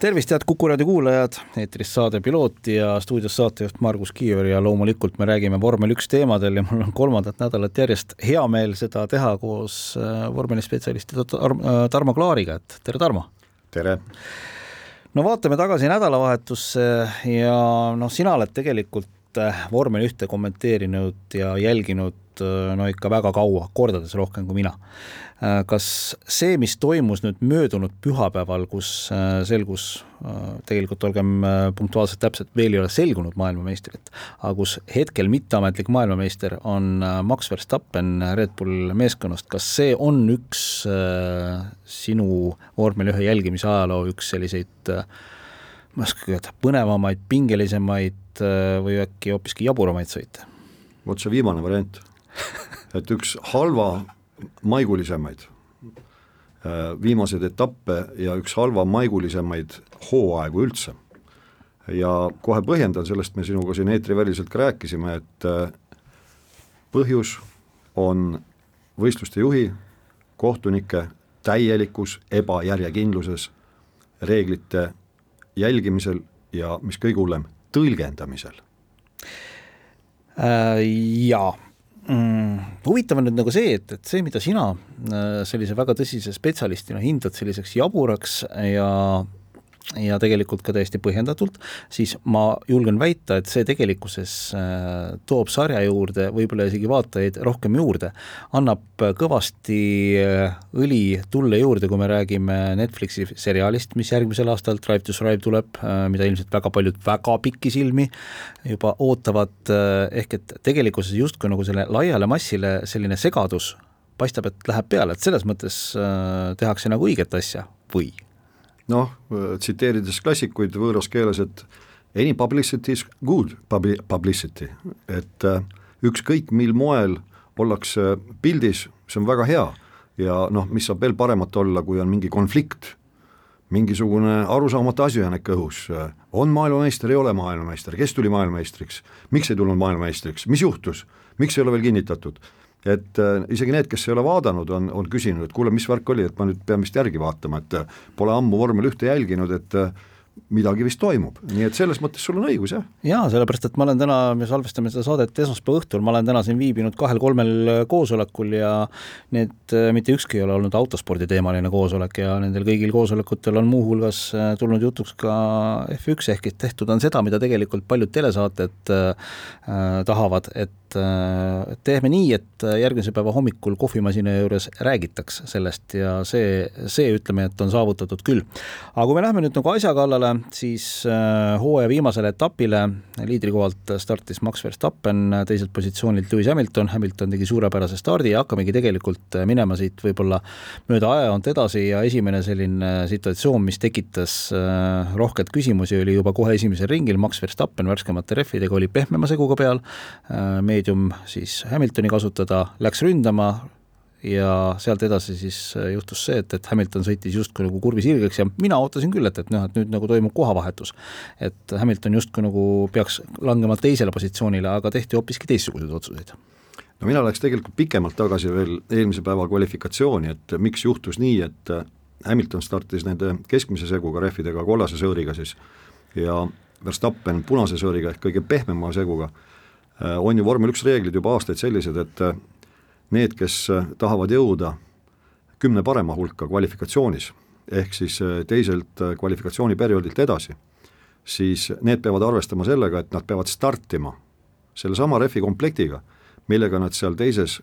tervist, head Kuku raadio kuulajad, eetris saade Piloot ja stuudios saatejuht Margus Kiiver ja loomulikult me räägime vormel üks teemadel ja mul on kolmandat nädalat järjest hea meel seda teha koos äh, vormelispetsialisti Tarmo Klaariga, et tere, Tarmo! tere! no vaatame tagasi nädalavahetusse ja noh, sina oled tegelikult äh, vormel ühte kommenteerinud ja jälginud äh, no ikka väga kaua, kordades rohkem kui mina. Äh, kas see, mis toimus nüüd möödunud pühapäeval, kus äh, selgus, äh, tegelikult olgem punktuaalselt täpsed, veel ei ole selgunud maailmameistrit, aga kus hetkel mitteametlik maailmameister on Max Verstappen Red Bull meeskonnast, kas see on üks sinu vormel ühe jälgimise ajaloo üks selliseid ma öelda, põnevamaid, pingelisemaid või äkki hoopiski jaburamaid sõite? vot see viimane variant, et üks halva maigulisemaid äh, viimaseid etappe ja üks halva maigulisemaid hooaegu üldse. ja kohe põhjendan, sellest me sinuga siin eetriväliselt ka rääkisime, et äh, põhjus on võistluste juhi, kohtunike täielikus ebajärjekindluses reeglite jälgimisel ja mis kõige hullem, tõlgendamisel äh,. Jaa mm,? huvitav on nüüd nagu see, et, et see, mida sina äh, sellise väga tõsise spetsialistina hindad selliseks jaburaks ja ja tegelikult ka täiesti põhjendatult, siis ma julgen väita, et see tegelikkuses äh, toob sarja juurde võib-olla isegi vaatajaid rohkem juurde, annab kõvasti äh, õli tulle juurde, kui me räägime Netflixi seriaalist, mis järgmisel aastal Drive to Survive tuleb, äh, mida ilmselt väga paljud väga pikisilmi juba ootavad, ehk et tegelikkuses justkui nagu selle laiale massile selline segadus paistab, et läheb peale, et selles mõttes tehakse nagu õiget asja või noh, tsiteerides klassikuid võõras keeles, et any publicity is good publicity, et äh, ükskõik mil moel ollakse pildis, see on väga hea. Ja noh, mis saab veel paremat olla, kui on mingi konflikt, mingisugune arusaamatu ikka õhus, on maailmameister, ei ole maailmameister, kes tuli maailmameistriks, miks ei tulnud maailmameistriks, mis juhtus, miks ei ole veel kinnitatud et äh, isegi need, kes ei ole vaadanud, on, on küsinud, et kuule, mis värk oli, et ma nüüd pean vist järgi vaatama, et äh, pole ammu vormel ühte jälginud, et äh, midagi vist toimub, nii et selles mõttes sul on õigus, jah. jaa, sellepärast et ma olen täna, me salvestame seda saadet esmaspäeva õhtul, ma olen täna siin viibinud kahel-kolmel koosolekul ja need, mitte ükski ei ole olnud autosporditeemaline koosolek ja nendel kõigil koosolekutel on muuhulgas tulnud jutuks ka F1 ehk et tehtud on seda, mida tegelikult paljud telesaated äh, tahavad, et et teeme nii, et järgmise päeva hommikul kohvimasina juures räägitaks sellest ja see, see ütleme, et on saavutatud küll. aga kui me läheme nüüd nagu asja kallale, siis äh, hooaja viimasele etapile liidrikohalt startis Max Verstappen, teiselt positsioonilt Lewis Hamilton, Hamilton tegi suurepärase stardi ja hakkamegi tegelikult minema siit võib-olla mööda ajajoont edasi ja esimene selline situatsioon, mis tekitas äh, rohkelt küsimusi, oli juba kohe esimesel ringil, Max Verstappen värskemate rehvidega oli pehmema seguga peal, äh, meie meedium siis Hamiltoni kasutada, läks ründama ja sealt edasi siis äh, juhtus see, et, et Hamilton sõitis justkui nagu kurvi sirgeks ja mina ootasin küll, et, et noh, et nüüd nagu toimub kohavahetus. et Hamilton justkui nagu peaks langema teisele positsioonile, aga tehti hoopiski teistsuguseid otsuseid no mina läheks tegelikult pikemalt tagasi veel eelmise päeva kvalifikatsiooni, et miks juhtus nii, et äh, Hamilton startis nende keskmise seguga rehvidega, kollase sõõriga siis, ja Verstappen punase sõõriga ehk kõige pehmema seguga on ju vormel üks reeglid juba aastaid sellised, et äh, need, kes äh, tahavad jõuda kümne parema hulka kvalifikatsioonis, ehk siis teiselt kvalifikatsiooniperioodilt edasi, siis need peavad arvestama sellega, et nad peavad startima sellesama rehvi komplektiga, millega nad seal teises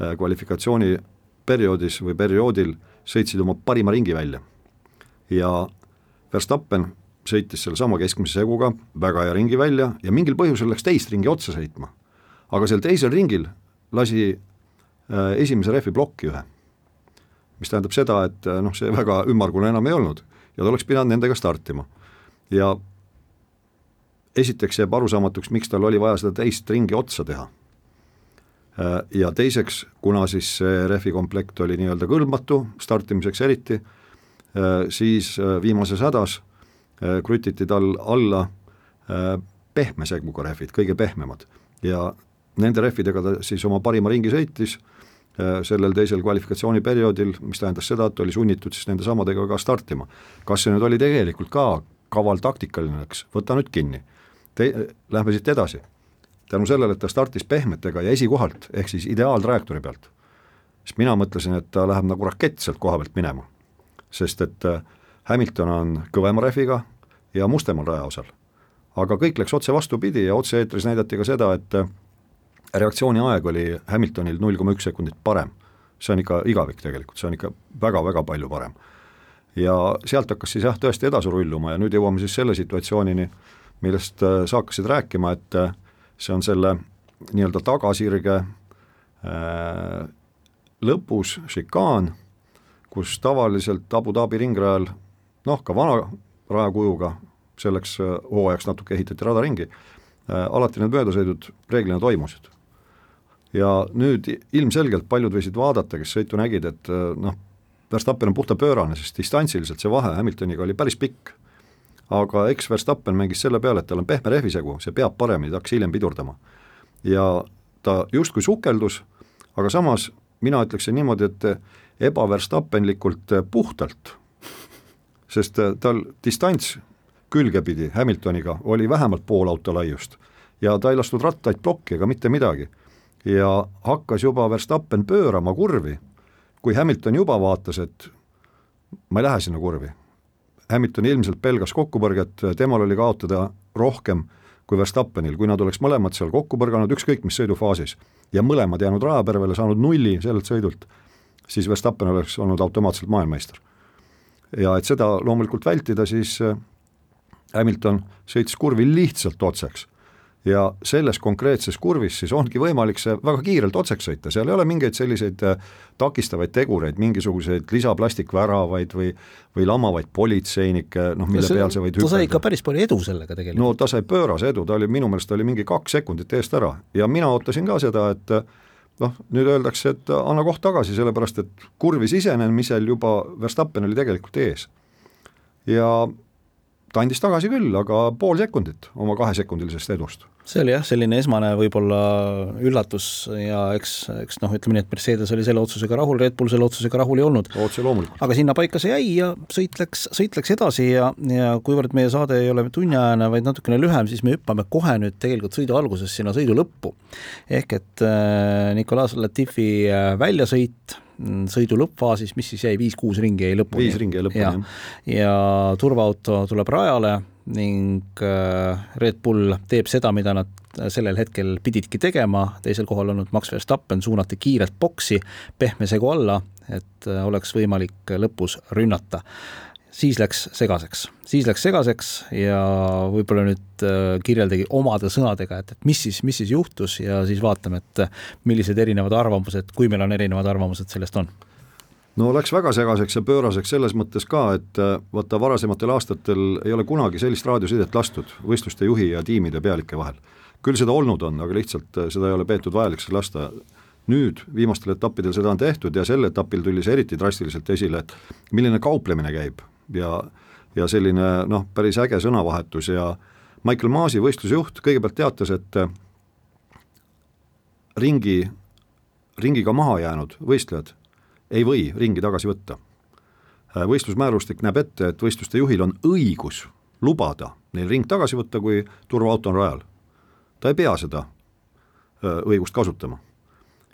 kvalifikatsiooniperioodis või perioodil sõitsid oma parima ringi välja. ja Verstappen sõitis sellesama keskmise seguga väga hea ringi välja ja mingil põhjusel läks teist ringi otsa sõitma. aga sel teisel ringil lasi äh, esimese rehvi plokki ühe. mis tähendab seda, et äh, noh, see väga ümmargune enam ei olnud ja ta oleks pidanud nendega startima. ja esiteks jääb arusaamatuks, miks tal oli vaja seda teist ringi otsa teha. Äh, ja teiseks, kuna siis see rehvi komplekt oli nii-öelda kõlbmatu, startimiseks eriti, siis viimases hädas krutiti tal alla pehme seguga rehvid, kõige pehmemad ja nende rehvidega ta siis oma parima ringi sõitis sellel teisel kvalifikatsiooniperioodil, mis tähendas seda, et oli sunnitud siis nende samadega ka startima. kas see nüüd oli tegelikult ka kaval taktikaline, eks, võta nüüd kinni. Te-, lähme siit edasi. tänu sellele, et ta startis pehmetega ja esikohalt, ehk siis ideaaltrajektoori pealt, siis mina mõtlesin, et ta läheb nagu rakett sealt koha pealt minema. sest et äh, Hamilton on kõvema rehviga ja mustemal rajaosal. aga kõik läks otse vastupidi ja otse-eetris näidati ka seda, et äh, reaktsiooniaeg oli Hamiltonil null koma üks sekundit parem. see on ikka igavik tegelikult, see on ikka väga-väga palju parem. ja sealt hakkas siis jah, tõesti edasi rulluma ja nüüd jõuame siis selle situatsioonini, millest äh, sa hakkasid rääkima, et äh, see on selle nii-öelda tagasirge lõpus šikaan, kus tavaliselt Abu Dhabi ringrajal noh, ka vana rajakujuga, selleks äh, hooajaks natuke ehitati rada ringi äh,, alati need möödasõidud reeglina toimusid ja nüüd ilmselgelt paljud võisid vaadata, kes sõitu nägid, et äh, noh, Verstappen on puhta pöörane, sest distantsiliselt see vahe Hamiltoniga oli päris pikk. aga eks Verstappen mängis selle peale, et tal on pehme rehvisegu, see peab paremini, ta hakkas hiljem pidurdama. ja ta justkui sukeldus, aga samas mina ütleksin niimoodi, et ebaverstappenlikult puhtalt, sest äh, tal distants külgepidi Hamiltoniga oli vähemalt pool auto laiust ja ta ei lastud rattaid plokki ega mitte midagi ja hakkas juba Verstappen pöörama kurvi, kui Hamilton juba vaatas, et ma ei lähe sinna kurvi. Hamilton ilmselt pelgas kokkupõrget, temal oli kaotada rohkem kui Verstappenil, kui nad oleks mõlemad seal kokku põrganud, ükskõik mis sõidufaasis, ja mõlemad jäänud rajapervele, saanud nulli sellelt sõidult, siis Verstappen oleks olnud automaatselt maailmameister. Ja et seda loomulikult vältida, siis äh, Hamilton sõitis kurvi lihtsalt otseks. Ja selles konkreetses kurvis siis ongi võimalik see väga kiirelt otseks sõita, seal ei ole mingeid selliseid äh, takistavaid tegureid, mingisuguseid lisaplastikväravaid või või lamavaid politseinikke, noh mille see, peal sa võid ta sai ikka päris palju edu sellega tegelikult. no ta sai pöörase edu, ta oli minu meelest oli mingi kaks sekundit eest ära. Ja mina ootasin ka seda, et noh, nüüd öeldakse, et anna koht tagasi, sellepärast et kurvi sisenemisel juba Verstappen oli tegelikult ees. ja ta andis tagasi küll, aga pool sekundit oma kahesekundilisest edust see oli jah, selline esmane võib-olla üllatus ja eks, eks noh, ütleme nii, et Mercedes oli selle otsusega rahul, Red Bull selle otsusega rahul ei olnud. otse loomulikult. aga sinna paika see jäi ja sõit läks, sõit läks edasi ja, ja kuivõrd meie saade ei ole tunniajane, vaid natukene lühem, siis me hüppame kohe nüüd tegelikult sõidu alguses sinna sõidu lõppu. ehk et äh, Nicolas Latifi äh, väljasõit mm, sõidu lõppfaasis, mis siis jäi, viis-kuus ringi jäi lõpuni. viis ringi jäi lõpuni, jah. ja turvaauto tuleb rajale ning äh, Red Bull teeb seda, mida nad sellel hetkel pididki tegema, teisel kohal olnud Max Verstappen suunati kiirelt boksi pehme segu alla, et äh, oleks võimalik lõpus rünnata. siis läks segaseks, siis läks segaseks ja võib-olla nüüd äh, kirjeldagi omade sõnadega, et, et mis siis, mis siis juhtus ja siis vaatame, et millised erinevad arvamused, kui meil on erinevad arvamused, sellest on no läks väga segaseks ja pööraseks selles mõttes ka, et äh, vaata, varasematel aastatel ei ole kunagi sellist raadiosidet lastud võistluste juhi ja tiimide pealike vahel. küll seda olnud on, aga lihtsalt äh, seda ei ole peetud vajalikuks lasta. nüüd viimastel etappidel seda on tehtud ja sel etapil tuli see eriti drastiliselt esile, et milline kauplemine käib ja ja selline noh, päris äge sõnavahetus ja Michael Maasi võistlusjuht kõigepealt teatas, et äh, ringi, ringiga maha jäänud võistlejad ei või ringi tagasi võtta. Äh, võistlusmäärustik näeb ette, et võistluste juhil on õigus lubada neil ring tagasi võtta, kui turvaauto on rajal. ta ei pea seda äh, õigust kasutama.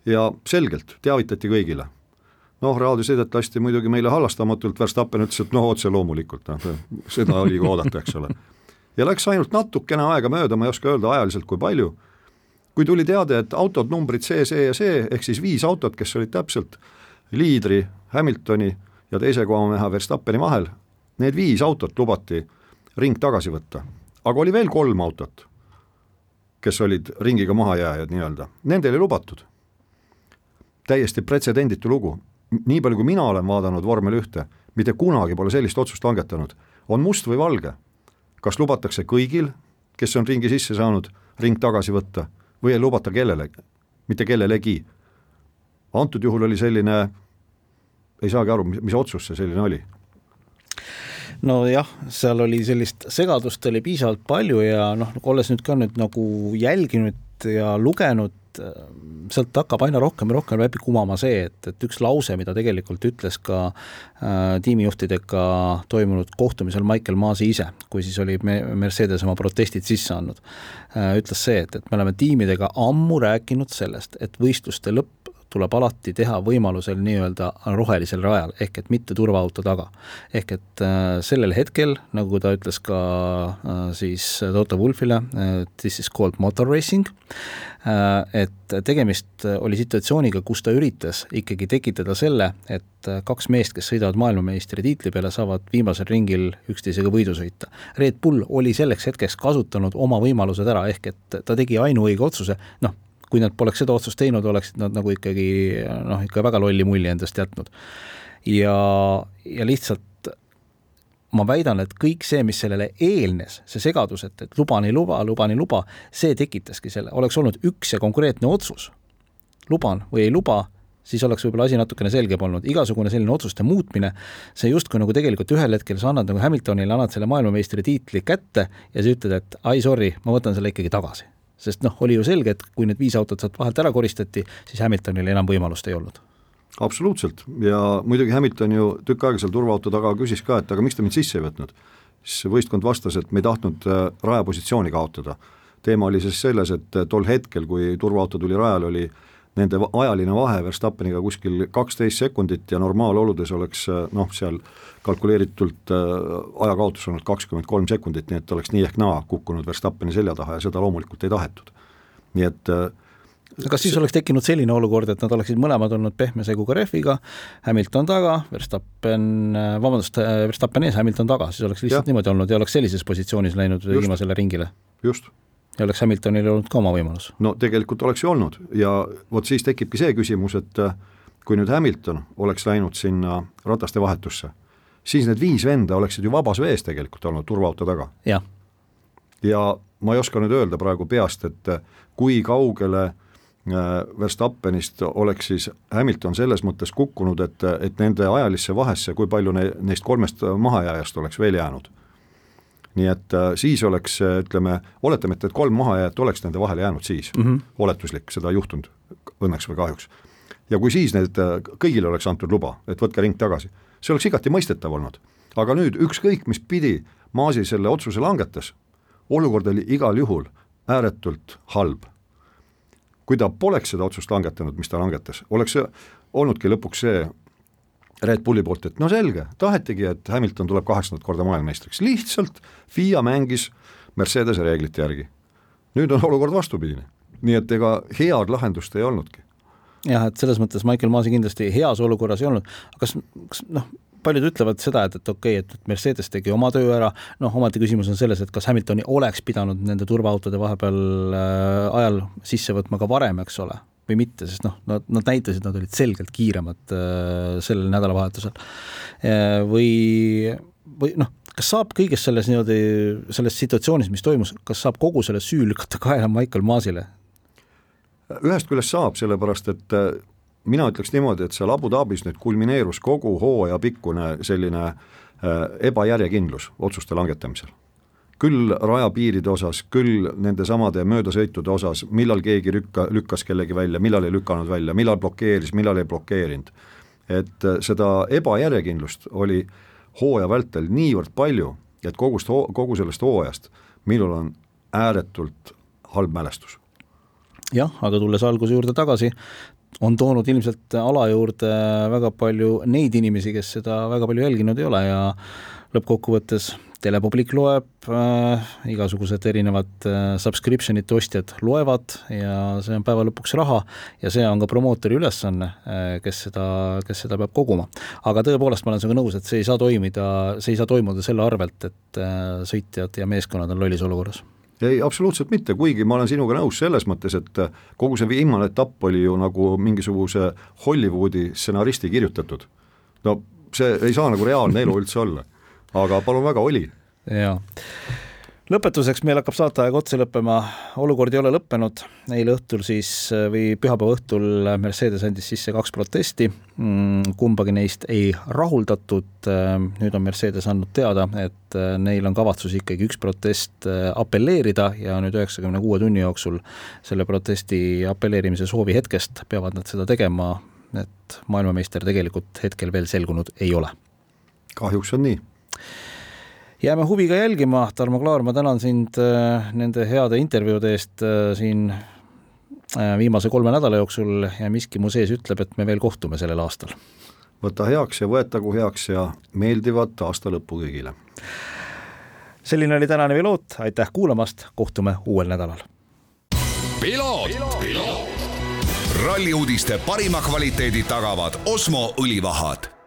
ja selgelt teavitati kõigile. noh, raadiosõidet lasti muidugi meile halastamatult, Verstappen ütles, et noh, otse loomulikult, noh, seda oli ka oodata, eks ole. ja läks ainult natukene aega mööda, ma ei oska öelda ajaliselt, kui palju, kui tuli teade, et autod numbrid see, see ja see, ehk siis viis autot, kes olid täpselt äh, liidri Hamiltoni ja teise kohamehe Verstappeni vahel, need viis autot lubati ring tagasi võtta. aga oli veel kolm autot, kes olid ringiga mahajääjad nii-öelda, nendel ei lubatud. täiesti pretsedenditu lugu, nii palju kui mina olen vaadanud vormel ühte, mitte kunagi pole sellist otsust langetanud, on must või valge. kas lubatakse kõigil, kes on ringi sisse saanud, ring tagasi võtta või ei lubata kellelegi, mitte kellelegi. antud juhul oli selline ei saagi aru, mis, mis otsus see selline oli. nojah, seal oli sellist segadust oli piisavalt palju ja noh, olles nüüd ka nüüd nagu jälginud ja lugenud, sealt hakkab aina rohkem ja rohkem läbi kumama see, et, et üks lause, mida tegelikult ütles ka äh, tiimijuhtidega toimunud kohtumisel Michael Maasi ise, kui siis oli Mercedes oma protestid sisse andnud äh,, ütles see, et, et me oleme tiimidega ammu rääkinud sellest, et võistluste lõpp tuleb alati teha võimalusel nii-öelda rohelisel rajal, ehk et mitte turvaauto taga. ehk et äh, sellel hetkel, nagu ta ütles ka äh, siis Toto Wolfile äh,, this is called motor racing et tegemist oli situatsiooniga, kus ta üritas ikkagi tekitada selle, et kaks meest, kes sõidavad maailmameistritiitli peale, saavad viimasel ringil üksteisega võidu sõita. Red Bull oli selleks hetkeks kasutanud oma võimalused ära, ehk et ta tegi ainuõige otsuse, noh, kui nad poleks seda otsust teinud, oleksid nad nagu ikkagi noh, ikka väga lolli mulje endast jätnud. ja, ja lihtsalt ma väidan, et kõik see, mis sellele eelnes, see segadus, et, et luban, ei luba, luban, ei luba, see tekitaski selle, oleks olnud üks ja konkreetne otsus, luban või ei luba, siis oleks võib-olla asi natukene selgem olnud, igasugune selline otsuste muutmine, see justkui nagu tegelikult ühel hetkel sa annad nagu Hamiltonile, annad selle maailmameistritiitli kätte ja sa ütled, et ai sorry, ma võtan selle ikkagi tagasi sest noh, oli ju selge, et kui need viis autot sealt vahelt ära koristati, siis Hamiltonil enam võimalust ei olnud absoluutselt ja muidugi Hamilton ju tükk aega seal turvaauto taga küsis ka, et aga miks te mind sisse ei võtnud. siis võistkond vastas, et me ei tahtnud äh, rajapositsiooni kaotada. teema oli siis selles, et äh, tol hetkel, kui turvaauto tuli rajale, oli nende ajaline vahe Verstappeniga kuskil kaksteist sekundit ja normaaloludes oleks äh, noh, seal kalkuleeritult äh, ajakaotus olnud kakskümmend kolm sekundit, nii et oleks nii ehk naa kukkunud Verstappeni selja taha ja seda loomulikult ei tahetud. nii et äh, kas siis oleks tekkinud selline olukord, et nad oleksid mõlemad olnud pehme seguga rehviga, Hamilton taga, Verstappen, vabandust, Verstappen ees, Hamilton taga, siis oleks lihtsalt ja. niimoodi olnud ja oleks sellises positsioonis läinud just. viimasele ringile? just. Ja oleks Hamiltonil olnud ka oma võimalus? no tegelikult oleks ju olnud ja vot siis tekibki see küsimus, et kui nüüd Hamilton oleks läinud sinna rataste vahetusse siis need viis venda oleksid ju vabas vees tegelikult olnud turvaauto taga. ja ma ei oska nüüd öelda praegu peast, et kui kaugele äh, Verstappenist oleks siis Hamilton selles mõttes kukkunud, et, et nende ajalisse vahesse, kui palju ne, neist kolmest mahajääjast oleks veel jäänud. Nii et äh, siis oleks, ütleme, oletame, et need kolm mahajääjat oleks nende vahele jäänud siis mm, -hmm. oletuslik, seda ei juhtunud õnneks või kahjuks. ja kui siis need, äh, kõigile oleks antud luba, et võtke ring tagasi see oleks igati mõistetav olnud. aga nüüd ükskõik, mis pidi Maasi selle otsuse langetas, olukord oli igal juhul ääretult halb. kui ta poleks seda otsust langetanud, mis ta langetas, oleks see olnudki lõpuks see Red Bulli poolt, et no selge, tahetigi, et Hamilton tuleb kaheksandat korda maailmameistriks, lihtsalt FIA mängis Mercedese reeglite järgi. nüüd on olukord vastupidine, nii et ega head lahendust ei olnudki. Jah, et selles mõttes Michael Maasi kindlasti heas olukorras ei olnud, kas, kas noh, paljud ütlevad seda, et, et okei okay,, et Mercedes tegi oma töö ära, noh, ometi küsimus on selles, et kas Hamiltoni oleks pidanud nende turvaautode vahepeal äh, ajal sisse võtma ka varem, eks ole, või mitte, sest noh, nad, nad näitasid, nad olid selgelt kiiremad äh, sellel nädalavahetusel äh,. või, või noh, kas saab kõiges selles niimoodi, selles situatsioonis, mis toimus, kas saab kogu selle süü lükata kaela Michael Maasile, ühest küljest saab, sellepärast et äh, mina ütleks niimoodi, et seal Abu Dhabis nüüd kulmineerus kogu hooaja pikkune selline äh, ebajärjekindlus otsuste langetamisel. Küll rajapiiride osas, küll nendesamade möödasõitude osas, millal keegi lükka, lükkas kellegi välja, millal ei lükanud välja, millal blokeeris, millal ei blokeerinud. et äh, seda ebajärjekindlust oli hooaja vältel niivõrd palju, et kogust, kogu sellest hooajast minul on ääretult halb mälestus jah, aga tulles alguse juurde tagasi, on toonud ilmselt ala juurde väga palju neid inimesi, kes seda väga palju jälginud ei ole ja lõppkokkuvõttes telepublik loeb äh,, igasugused erinevad äh, subscription'ite ostjad loevad ja see on päeva lõpuks raha ja see on ka promootori ülesanne äh,, kes seda, kes seda peab koguma. aga tõepoolest, ma olen sinuga nõus, et see ei saa toimida, see ei saa toimuda selle arvelt, et äh, sõitjad ja meeskonnad on lollis olukorras ei, absoluutselt mitte, kuigi ma olen sinuga nõus selles mõttes, et kogu see viimane etapp oli ju nagu mingisuguse Hollywoodi stsenaristi kirjutatud. no see ei saa nagu reaalne elu üldse olla, aga palun väga, oli. jaa. Lõpetuseks meil hakkab saateaeg otsa lõppema, olukord ei ole lõppenud, eile õhtul siis või pühapäeva õhtul Mercedes andis sisse kaks protesti, mm, kumbagi neist ei rahuldatud, nüüd on Mercedes andnud teada, et neil on kavatsus ikkagi üks protest apelleerida ja nüüd üheksakümne kuue tunni jooksul selle protesti apelleerimise soovi hetkest peavad nad seda tegema, et maailmameister tegelikult hetkel veel selgunud ei ole. kahjuks on nii jääme huviga jälgima, Tarmo Klaar, ma tänan sind äh, nende heade intervjuude eest äh, siin äh, viimase kolme nädala jooksul ja miski mu sees ütleb, et me veel kohtume sellel aastal. võta heaks ja võetagu heaks ja meeldivat aasta lõppu kõigile. selline oli tänane Piloot, aitäh kuulamast, kohtume uuel nädalal. ralli uudiste parima kvaliteedi tagavad Osmo õlivahad